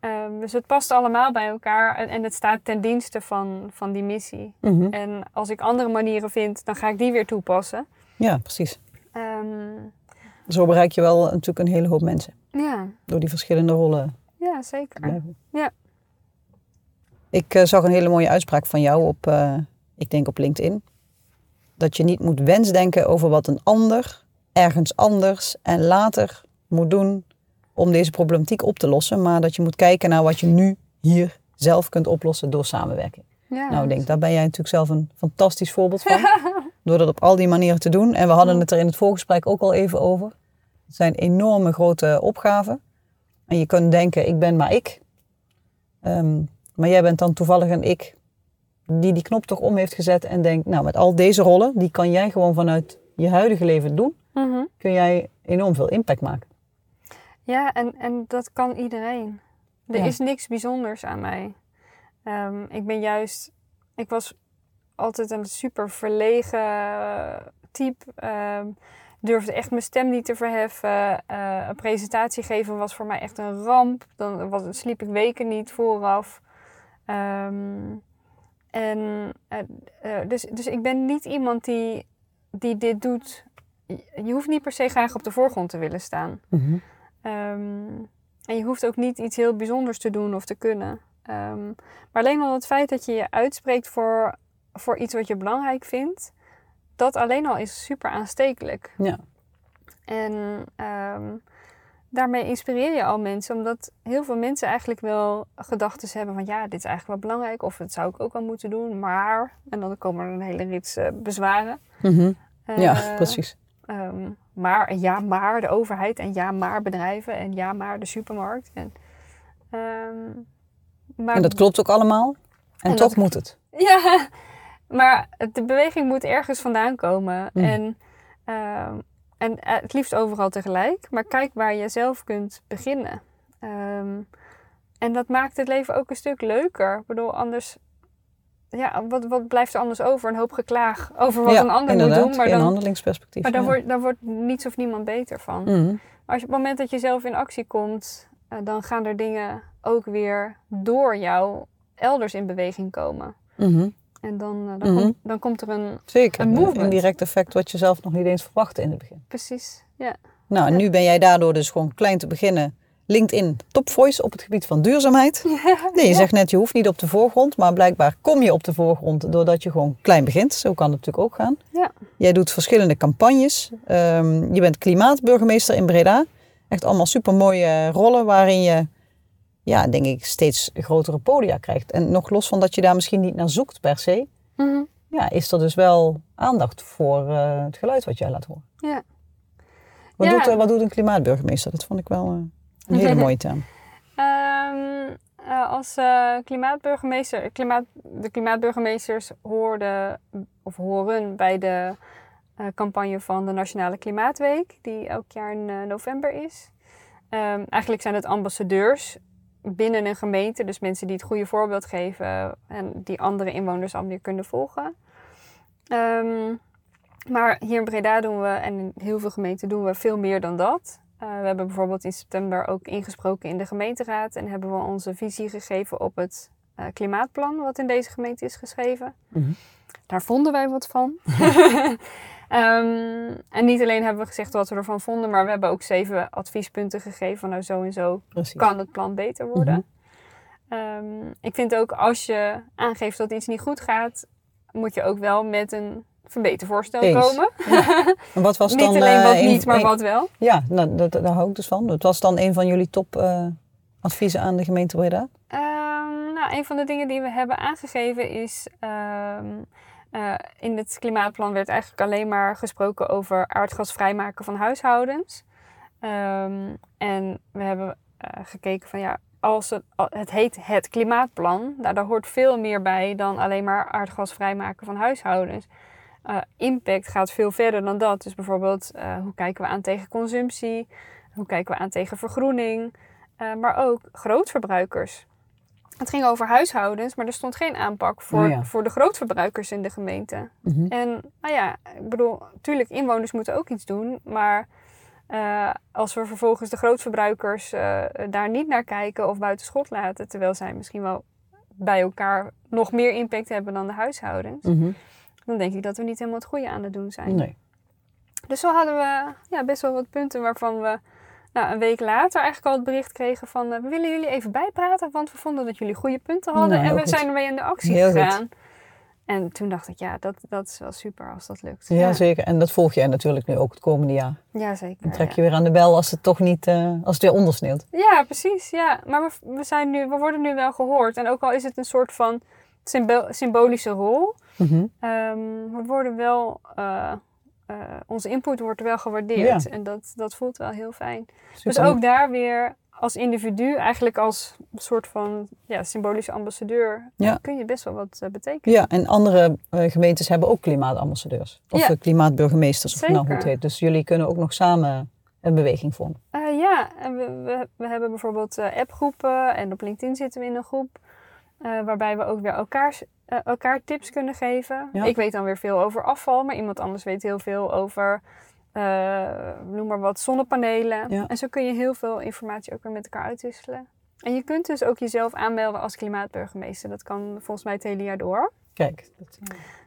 Um, dus het past allemaal bij elkaar en, en, het staat ten dienste van, van die missie. Mm En als ik andere manieren vind, dan ga ik die weer toepassen. Ja, precies. Um, Zo bereik je wel natuurlijk een hele hoop mensen. Ja. Door die verschillende rollen. Ja, zeker. Ja. Ik uh, zag een hele mooie uitspraak van jou op, uh, ik denk op LinkedIn. Dat je niet moet wensdenken over wat een ander ergens anders en later moet doen om deze problematiek op te lossen, maar dat je moet kijken naar wat je nu hier zelf kunt oplossen door samenwerking. Ja, nou, ik denk, daar ben jij natuurlijk zelf een fantastisch voorbeeld van. [laughs] door dat op al die manieren te doen. En we hadden het er in het voorgesprek ook al even over. Het zijn enorme grote opgaven. En je kunt denken, ik ben maar ik. Um, maar jij bent dan toevallig een ik die die knop toch om heeft gezet en denkt, nou met al deze rollen, die kan jij gewoon vanuit je huidige leven doen, mm -hmm. kun jij enorm veel impact maken. Ja, en, en dat kan iedereen. Er is niks bijzonders aan mij. Um, ik ben juist, ik was altijd een super verlegen type. Um, durfde echt mijn stem niet te verheffen. Uh, een presentatie geven was voor mij echt een ramp. Dan was, sliep ik weken niet vooraf. Um, en, uh, uh, dus, dus ik ben niet iemand die, die dit doet. Je hoeft niet per se graag op de voorgrond te willen staan. Mm -hmm. Um, en je hoeft ook niet iets heel bijzonders te doen of te kunnen. Um, maar alleen al het feit dat je je uitspreekt voor, voor iets wat je belangrijk vindt, dat alleen al is super aanstekelijk. Ja. En um, daarmee inspireer je al mensen, omdat heel veel mensen eigenlijk wel gedachten hebben van ja, dit is eigenlijk wel belangrijk, of dat zou ik ook wel moeten doen, maar. En dan komen er een hele rits uh, bezwaren. Mm -hmm. uh, ja, [laughs] precies. Um, maar, ja, maar de overheid en ja, maar bedrijven en ja, maar de supermarkt. En, um, maar, en dat klopt ook allemaal. En, en toch dat, moet het. [laughs] Ja, maar de beweging moet ergens vandaan komen. Mm. En um, en eh, het liefst overal tegelijk. Maar kijk waar je zelf kunt beginnen. Ehm, en dat maakt het leven ook een stuk leuker. Ik bedoel, anders... Ja, wat, wat blijft er anders over? Een hoop geklaag over wat een ander moet doen. Maar dan, handelingsperspectief. Maar daar, wordt, wordt niets of niemand beter van. Maar als je, op het moment dat je zelf in actie komt... eh, dan gaan er dingen ook weer door jou elders in beweging komen. Mhm. En dan, eh, dan, Mhm. komt, dan komt er een... Zeker. Een movement. indirect effect wat je zelf nog niet eens verwachtte in het begin. Precies, ja. Nou, en nu ben jij daardoor dus gewoon klein te beginnen. LinkedIn top voice op het gebied van duurzaamheid. [laughs] Nee, je zegt net, je hoeft niet op de voorgrond. Maar blijkbaar kom je op de voorgrond doordat je gewoon klein begint. Zo kan het natuurlijk ook gaan. Ja. Jij doet verschillende campagnes. Ehm, je bent klimaatburgemeester in Breda. Echt allemaal supermooie rollen waarin je, ja, denk ik, steeds grotere podia krijgt. En nog los van dat je daar misschien niet naar zoekt per se. Mhm. Ja, is er dus wel aandacht voor eh, het geluid wat jij laat horen. Ja. Wat, Ja. doet, eh, wat doet een klimaatburgemeester? Dat vond ik wel eh, een hele [laughs] mooie term. Ehm, eh, als klimaatburgemeester, klimaat, de klimaatburgemeesters hoorden of horen bij de campagne van de Nationale Klimaatweek, die elk jaar in november is. Ehm, eigenlijk zijn het ambassadeurs binnen een gemeente, dus mensen die het goede voorbeeld geven en die andere inwoners al weer kunnen volgen. Ehm, maar hier in Breda doen we, en in heel veel gemeenten doen we veel meer dan dat. Uh, we hebben bijvoorbeeld in september ook ingesproken in de gemeenteraad en hebben we onze visie gegeven op het uh, klimaatplan wat in deze gemeente is geschreven. Mhm. Daar vonden wij wat van. [laughs] um, en niet alleen hebben we gezegd wat we ervan vonden, maar we hebben ook zeven adviespunten gegeven van nou zo en zo Precies. kan het plan beter worden. um, ik vind ook als je aangeeft dat iets niet goed gaat, moet je ook wel met een verbetervoorstel Eens. komen. Ja. En wat was [laughs] niet dan, alleen wat eh, niet, maar een- wat wel. Ja, nou, dat, daar hou ik dus van. Wat was dan een van jullie top eh, adviezen aan de gemeente Breda? Ehm, nou, een van de dingen die we hebben aangegeven is. Eh, in het klimaatplan werd eigenlijk alleen maar gesproken over aardgasvrijmaken van huishoudens. Ehm, en we hebben eh, gekeken van ja, als het, het heet het klimaatplan, nou, daar hoort veel meer bij dan alleen maar aardgas vrijmaken van huishoudens. Eh, impact gaat veel verder dan dat. Dus bijvoorbeeld, hoe kijken we aan tegen consumptie? Hoe kijken we aan tegen vergroening? Maar ook grootverbruikers. Het ging over huishoudens, maar er stond geen aanpak voor, Oh ja. voor de grootverbruikers in de gemeente. Mhm. En nou ja, ik bedoel, natuurlijk, inwoners moeten ook iets doen. Maar eh, als we vervolgens de grootverbruikers eh, daar niet naar kijken of buiten schot laten, terwijl zij misschien wel bij elkaar nog meer impact hebben dan de huishoudens, Mhm. dan denk ik dat we niet helemaal het goede aan het doen zijn. Nee. Dus zo hadden we ja, best wel wat punten waarvan we nou, een week later eigenlijk al het bericht kregen van eh, we willen jullie even bijpraten, want we vonden dat jullie goede punten hadden Nou, en heel we goed. zijn ermee in de actie Heel goed. gegaan. En toen dacht ik, ja, dat, dat is wel super als dat lukt. Ja, zeker. En dat volg jij natuurlijk nu ook het komende jaar. Ja, zeker. Dan trek ja. je weer aan de bel als het toch niet, eh, als het weer ondersneeuwt. Ja, precies. Ja. Maar we, we, zijn nu, we worden nu wel gehoord. En ook al is het een soort van symbo- symbolische rol, Mhm. ehm, we worden wel, eh, eh, onze input wordt wel gewaardeerd. Ja. En dat, dat voelt wel heel fijn. Dus ook daar weer als individu, eigenlijk als soort van ja, symbolische ambassadeur, Ja. kun je best wel wat eh, betekenen. Ja, en andere eh, gemeentes hebben ook klimaatambassadeurs. Of Ja. klimaatburgemeesters, of het nou hoe het Zeker. heet. Dus jullie kunnen ook nog samen een beweging vormen. Ja, en we, we, we hebben bijvoorbeeld appgroepen en op LinkedIn zitten we in een groep. Eh, waarbij we ook weer elkaar, eh, elkaar tips kunnen geven. Ja. Ik weet dan weer veel over afval, maar iemand anders weet heel veel over, eh, noem maar wat, zonnepanelen. Ja. En zo kun je heel veel informatie ook weer met elkaar uitwisselen. En je kunt dus ook jezelf aanmelden als klimaatburgemeester. Dat kan volgens mij het hele jaar door. Kijk. Dat,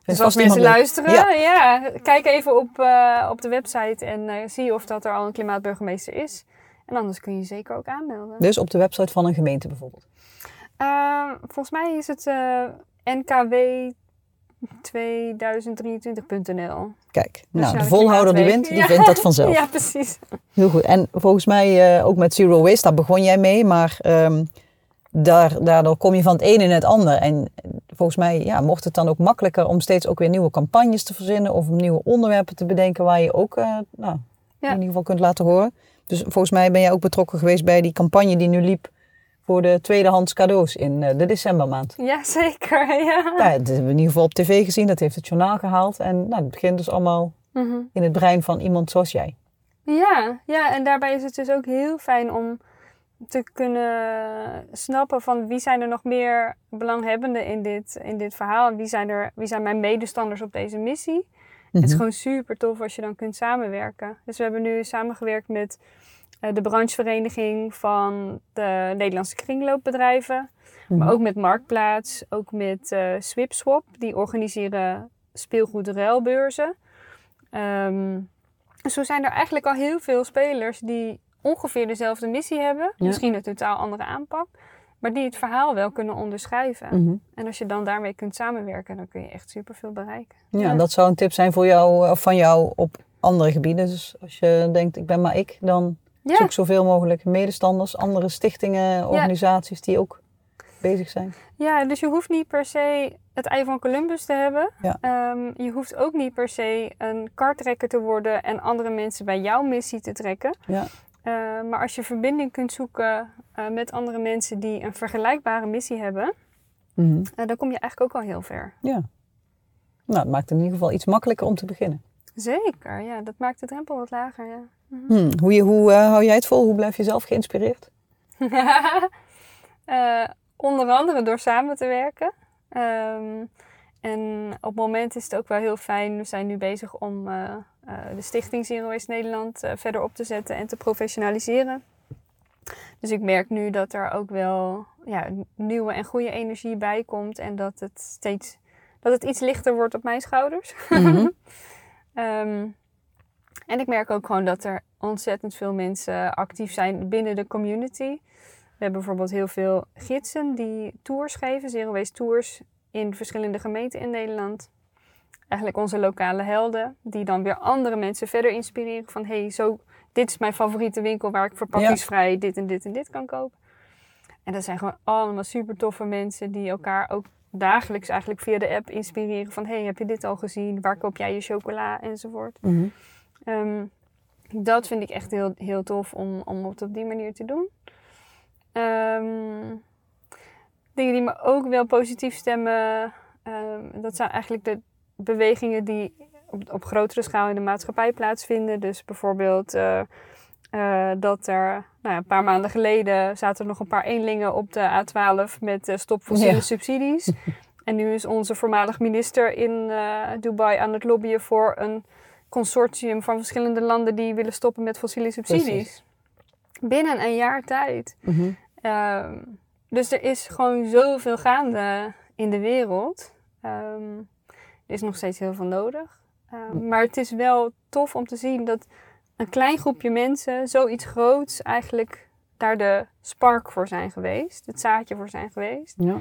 Dus als mensen luisteren, Ja. ja. kijk even op, eh, op de website en eh, zie of dat er al een klimaatburgemeester is. En anders kun je je zeker ook aanmelden. Dus op de website van een gemeente bijvoorbeeld. Eh, volgens mij is het eh, nkw 2023.nl. Kijk, nou, de volhouder die wint, die vindt dat vanzelf. [laughs] Ja, precies. Heel goed. En volgens mij eh, ook met Zero Waste, daar begon jij mee. Maar ehm, daar, daardoor kom je van het een in het ander. En volgens mij ja, mocht het dan ook makkelijker om steeds ook weer nieuwe campagnes te verzinnen. Of om nieuwe onderwerpen te bedenken waar je ook eh, nou, Ja. in ieder geval kunt laten horen. Dus volgens mij ben jij ook betrokken geweest bij die campagne die nu liep voor de tweedehands cadeaus in eh, de decembermaand. Ja, zeker. [laughs] Ja. Ja, dat hebben we in ieder geval op tv gezien. Dat heeft het journaal gehaald. En nou, het begint dus allemaal Mhm. in het brein van iemand zoals jij. Ja, ja, en daarbij is het dus ook heel fijn om te kunnen snappen van wie zijn er nog meer belanghebbenden in dit, in dit verhaal. En wie zijn, er, wie zijn mijn medestanders op deze missie. Het is mhm. gewoon super tof als je dan kunt samenwerken. Dus we hebben nu samengewerkt met de branchevereniging van de Nederlandse kringloopbedrijven. Maar mhm. ook met Marktplaats, ook met uh, Swipswap. Die organiseren speelgoedruilbeurzen. Um, zo zijn er eigenlijk al heel veel spelers die ongeveer dezelfde missie hebben. Misschien een totaal andere aanpak. Maar die het verhaal wel kunnen onderschrijven. Mhm. En als je dan daarmee kunt samenwerken, dan kun je echt superveel bereiken. Ja, dat zou een tip zijn voor jou, of van jou op andere gebieden. Dus als je denkt, ik ben maar ik, dan zoek zoveel mogelijk medestanders, andere stichtingen, organisaties die ook bezig zijn. Ja, dus je hoeft niet per se het ei van Columbus te hebben. Ehm, je hoeft ook niet per se een kartrekker te worden en andere mensen bij jouw missie te trekken. Ja. Eh, maar als je verbinding kunt zoeken uh, met andere mensen die een vergelijkbare missie hebben, mm dan kom je eigenlijk ook al heel ver. Ja. Nou, het maakt in ieder geval iets makkelijker om te beginnen. Zeker, ja. Dat maakt de drempel wat lager, ja. Mm Hoe, je, hoe hou jij het vol? Hoe blijf je zelf geïnspireerd? [laughs] onder andere door samen te werken. Ehm, en op het moment is het ook wel heel fijn. We zijn nu bezig om uh, de stichting Zero Waste Nederland verder op te zetten en te professionaliseren. Dus ik merk nu dat er ook wel ja, nieuwe en goede energie bij komt. En dat het steeds dat het iets lichter wordt op mijn schouders. Mm [laughs] en ik merk ook gewoon dat er ontzettend veel mensen actief zijn binnen de community. We hebben bijvoorbeeld heel veel gidsen die tours geven, zero waste tours in verschillende gemeenten in Nederland. Eigenlijk onze lokale helden, die dan weer andere mensen verder inspireren van hey, zo, dit is mijn favoriete winkel waar ik verpakkingsvrij dit en dit en dit kan kopen. En dat zijn gewoon allemaal super toffe mensen die elkaar ook dagelijks eigenlijk via de app inspireren van hey, heb je dit al gezien? Waar koop jij je chocola? Enzovoort. Mhm. Ehm, dat vind ik echt heel, heel tof om, om het op die manier te doen. Um, dingen die me ook wel positief stemmen, um, dat zijn eigenlijk de bewegingen die op, op, grotere schaal in de maatschappij plaatsvinden. Dus bijvoorbeeld uh, uh, dat er nou ja, een paar maanden geleden zaten er nog een paar eenlingen op de A12 met uh, stop fossiele subsidies. En nu is onze voormalig minister in Dubai aan het lobbyen voor een consortium van verschillende landen die willen stoppen met fossiele subsidies. Binnen een jaar tijd. Mm Ehm, dus er is gewoon zoveel gaande in de wereld. Um, er is nog steeds heel veel nodig. Um, maar het is wel tof om te zien dat een klein groepje mensen zoiets groots eigenlijk daar de spark voor zijn geweest. Het zaadje voor zijn geweest. Ja.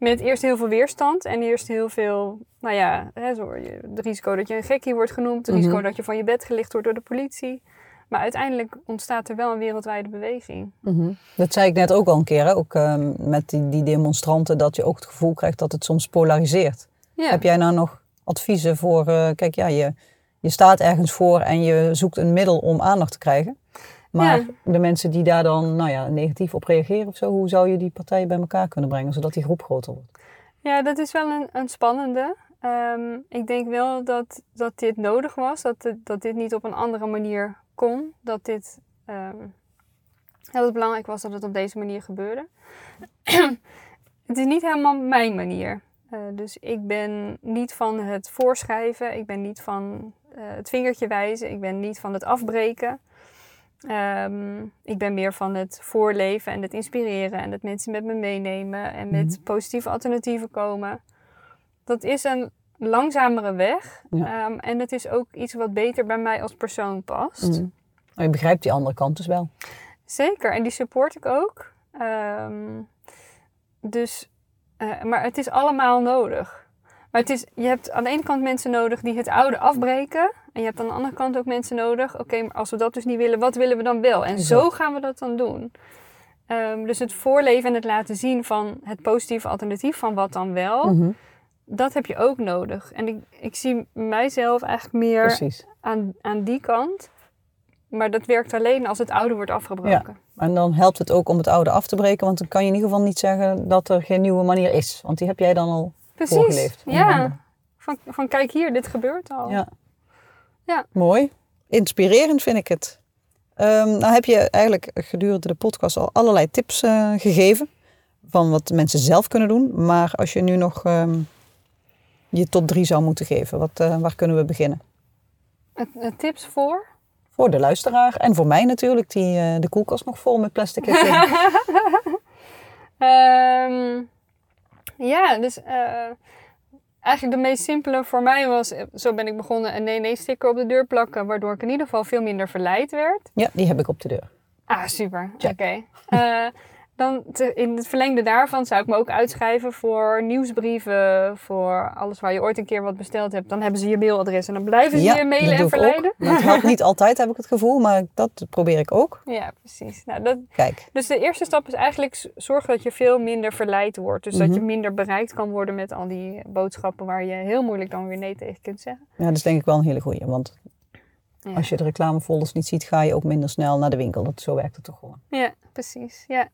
Met eerst heel veel weerstand en eerst heel veel, nou ja, hè, zo, het risico dat je een gekkie wordt genoemd, het risico mhm. dat je van je bed gelicht wordt door de politie. Maar uiteindelijk ontstaat er wel een wereldwijde beweging. Mhm. Dat zei ik net ook al een keer, hè? ook ehm, met die, die, demonstranten, dat je ook het gevoel krijgt dat het soms polariseert. Heb jij nou nog adviezen voor, uh, kijk ja, je, je staat ergens voor en je zoekt een middel om aandacht te krijgen. Maar de mensen die daar dan nou ja, negatief op reageren of zo, hoe zou je die partijen bij elkaar kunnen brengen, zodat die groep groter wordt? Ja, dat is wel een, een spannende. Ehm, ik denk wel dat, dat dit nodig was, dat, dat dit niet op een andere manier kon, dat dit um, dat het belangrijk was dat het op deze manier gebeurde. [clears throat] het is niet helemaal mijn manier. Uh, dus ik ben niet van het voorschrijven, ik ben niet van uh, het vingertje wijzen, ik ben niet van het afbreken. Um, ik ben meer van het voorleven en het inspireren en dat mensen met me meenemen en met mm positieve alternatieven komen. Dat is een langzamere weg. Ehm, en het is ook iets wat beter bij mij als persoon past. Mm. je begrijpt die andere kant dus wel. Zeker, en die support ik ook. Um, dus, uh, maar het is allemaal nodig. Maar het is, je hebt aan de ene kant mensen nodig die het oude afbreken. En je hebt aan de andere kant ook mensen nodig. Oké, maar als we dat dus niet willen, wat willen we dan wel? En zo gaan we dat dan doen. Um, dus het voorleven en het laten zien van het positieve alternatief van wat dan wel. Mm dat heb je ook nodig. En ik, ik zie mijzelf eigenlijk meer aan, aan die kant. Maar dat werkt alleen als het oude wordt afgebroken. Ja, en dan helpt het ook om het oude af te breken. Want dan kan je in ieder geval niet zeggen dat er geen nieuwe manier is. Want die heb jij dan al Precies, voorgeleefd. ja. Van, van kijk hier, dit gebeurt al. Ja. Ja. Mooi. inspirerend vind ik het. Um, nou heb je eigenlijk gedurende de podcast al allerlei tips uh, gegeven van wat mensen zelf kunnen doen. Maar als je nu nog um, je top drie zou moeten geven, wat, uh, waar kunnen we beginnen? tips voor? Voor de luisteraar en voor mij natuurlijk, die uh, de koelkast nog vol met plastic heeft. um, [laughs] ja, dus Eigenlijk de meest simpele voor mij was, zo ben ik begonnen, een nee-nee-sticker op de deur plakken, waardoor ik in ieder geval veel minder verleid werd. Ja, die heb ik op de deur. Ah, super. Oké. Okay. Uh, dan in het verlengde daarvan zou ik me ook uitschrijven voor nieuwsbrieven, voor alles waar je ooit een keer wat besteld hebt. Dan hebben ze je mailadres en dan blijven ze je mailen en verleiden. Dat helpt niet altijd, heb ik het gevoel, maar dat probeer ik ook. [laughs] Ja, precies. Nou, dat, Kijk. Dus de eerste stap is eigenlijk zorgen dat je veel minder verleid wordt. Dus dat je mhm. minder bereikt kan worden met al die boodschappen waar je heel moeilijk dan weer nee tegen kunt zeggen. Ja, dat is denk ik wel een hele goeie, want Als je de reclamefolders niet ziet, ga je ook minder snel naar de winkel. Dat, zo werkt het toch gewoon. Ja, precies. Ja.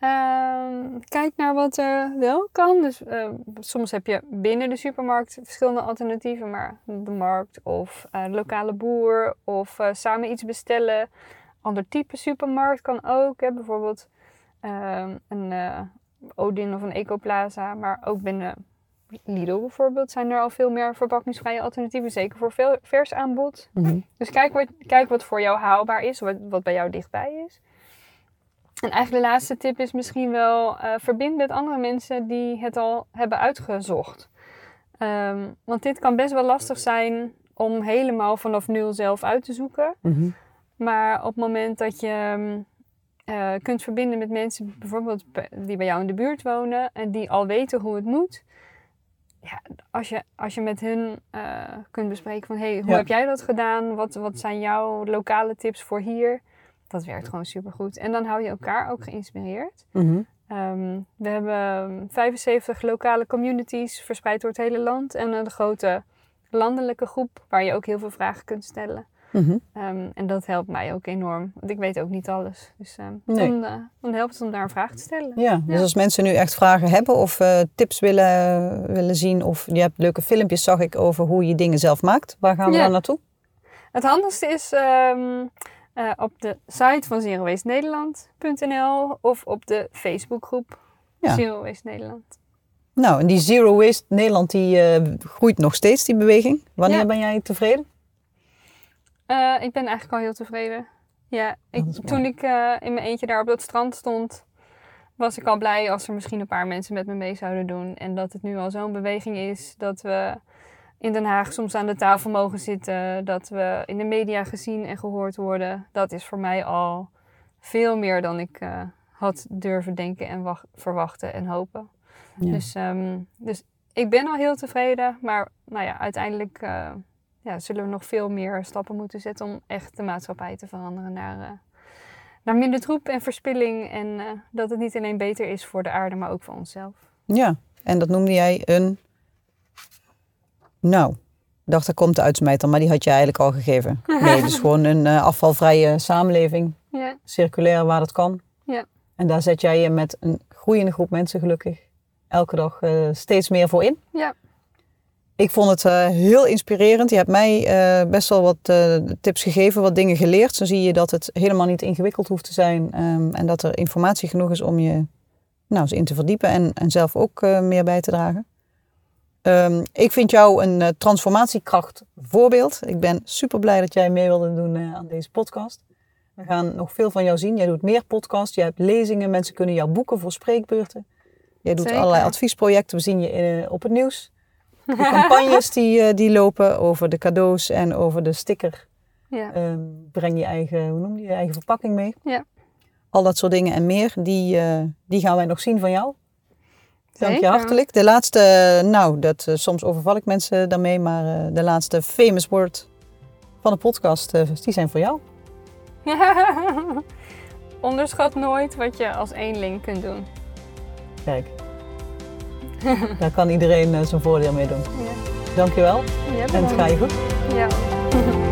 Uh, kijk naar wat er wel kan. Dus uh, soms heb je binnen de supermarkt verschillende alternatieven, maar de markt of uh, de lokale boer of uh, samen iets bestellen. Ander type supermarkt kan ook. Hè? Bijvoorbeeld ehm, een Odin of een Ecoplaza, maar ook binnen Lidl bijvoorbeeld zijn er al veel meer verpakkingsvrije alternatieven, zeker voor veel vers aanbod. Mm -hmm. Dus kijk wat, kijk wat voor jou haalbaar is, wat, wat bij jou dichtbij is. En eigenlijk de laatste tip is misschien wel uh, verbind met andere mensen die het al hebben uitgezocht. Um, want dit kan best wel lastig zijn om helemaal vanaf nul zelf uit te zoeken. Mhm. Maar op het moment dat je uh, kunt verbinden met mensen, bijvoorbeeld die bij jou in de buurt wonen en die al weten hoe het moet. Ja, als je, als je met hun uh, kunt bespreken van hey, hoe heb jij dat gedaan? Wat, wat zijn jouw lokale tips voor hier? Dat werkt gewoon supergoed. En dan hou je elkaar ook geïnspireerd. Mhm. Ehm, we hebben 75 lokale communities verspreid door het hele land. En een grote landelijke groep waar je ook heel veel vragen kunt stellen. Mhm. Ehm, en dat helpt mij ook enorm, want ik weet ook niet alles. Dus um, dan, uh, dan, helpt het om daar een vraag te stellen. Ja, dus als mensen nu echt vragen hebben of uh, tips willen, willen zien... of je hebt leuke filmpjes, zag ik, over hoe je dingen zelf maakt. Waar gaan we dan naartoe? Het handigste is uh, op de site van zerowastnederland.nl of op de Facebookgroep ja. Zero Waste Nederland. Nou, en die Zero Waste Nederland die uh, groeit nog steeds, die beweging. Wanneer ben jij tevreden? Uh, ik ben eigenlijk al heel tevreden. Ja, ik, toen ik in mijn eentje daar op dat strand stond, was ik al blij als er misschien een paar mensen met me mee zouden doen. En dat het nu al zo'n beweging is dat we in Den Haag soms aan de tafel mogen zitten, dat we in de media gezien en gehoord worden, dat is voor mij al veel meer dan ik uh, had durven denken en verwachten en hopen. Dus, um, dus ik ben al heel tevreden, maar nou ja, uiteindelijk uh, ja, zullen we nog veel meer stappen moeten zetten om echt de maatschappij te veranderen naar, uh, naar minder troep en verspilling. En dat het niet alleen beter is voor de aarde, maar ook voor onszelf. Ja, en dat noemde jij een nou, ik dacht, dat komt de uitsmijter, maar die had je eigenlijk al gegeven. [laughs] Nee, dus gewoon een uh, afvalvrije samenleving. Ja. Circulair waar dat kan. Ja. En daar zet jij je met een groeiende groep mensen gelukkig elke dag uh, steeds meer voor in. Ja. Ik vond het uh, heel inspirerend. Je hebt mij best wel wat tips gegeven, wat dingen geleerd. Zo zie je dat het helemaal niet ingewikkeld hoeft te zijn. Um, en dat er informatie genoeg is om je nou, eens in te verdiepen en, en zelf ook meer bij te dragen. Um, ik vind jou een uh, transformatiekracht voorbeeld. Ik ben super blij dat jij mee wilde doen uh, aan deze podcast. We gaan nog veel van jou zien. Jij doet meer podcasts, jij hebt lezingen, mensen kunnen jou boeken voor spreekbeurten. Jij doet allerlei adviesprojecten, we zien je in, uh, op het nieuws. De [laughs] campagnes die, die lopen over de cadeaus en over de sticker. Ja. Um, breng je eigen, hoe noem je, je eigen verpakking mee. Ja. Al dat soort dingen en meer, die, die gaan wij nog zien van jou. Dank je hartelijk. De laatste, nou, dat, uh, soms overval ik mensen daarmee, maar uh, de laatste famous word van de podcast, uh, die zijn voor jou. [laughs] Onderschat nooit wat je als eenling kunt doen. Kijk, daar kan iedereen zijn voordeel mee doen. Ja. Dankjewel. Ja, en het ga je goed. Ja. [laughs]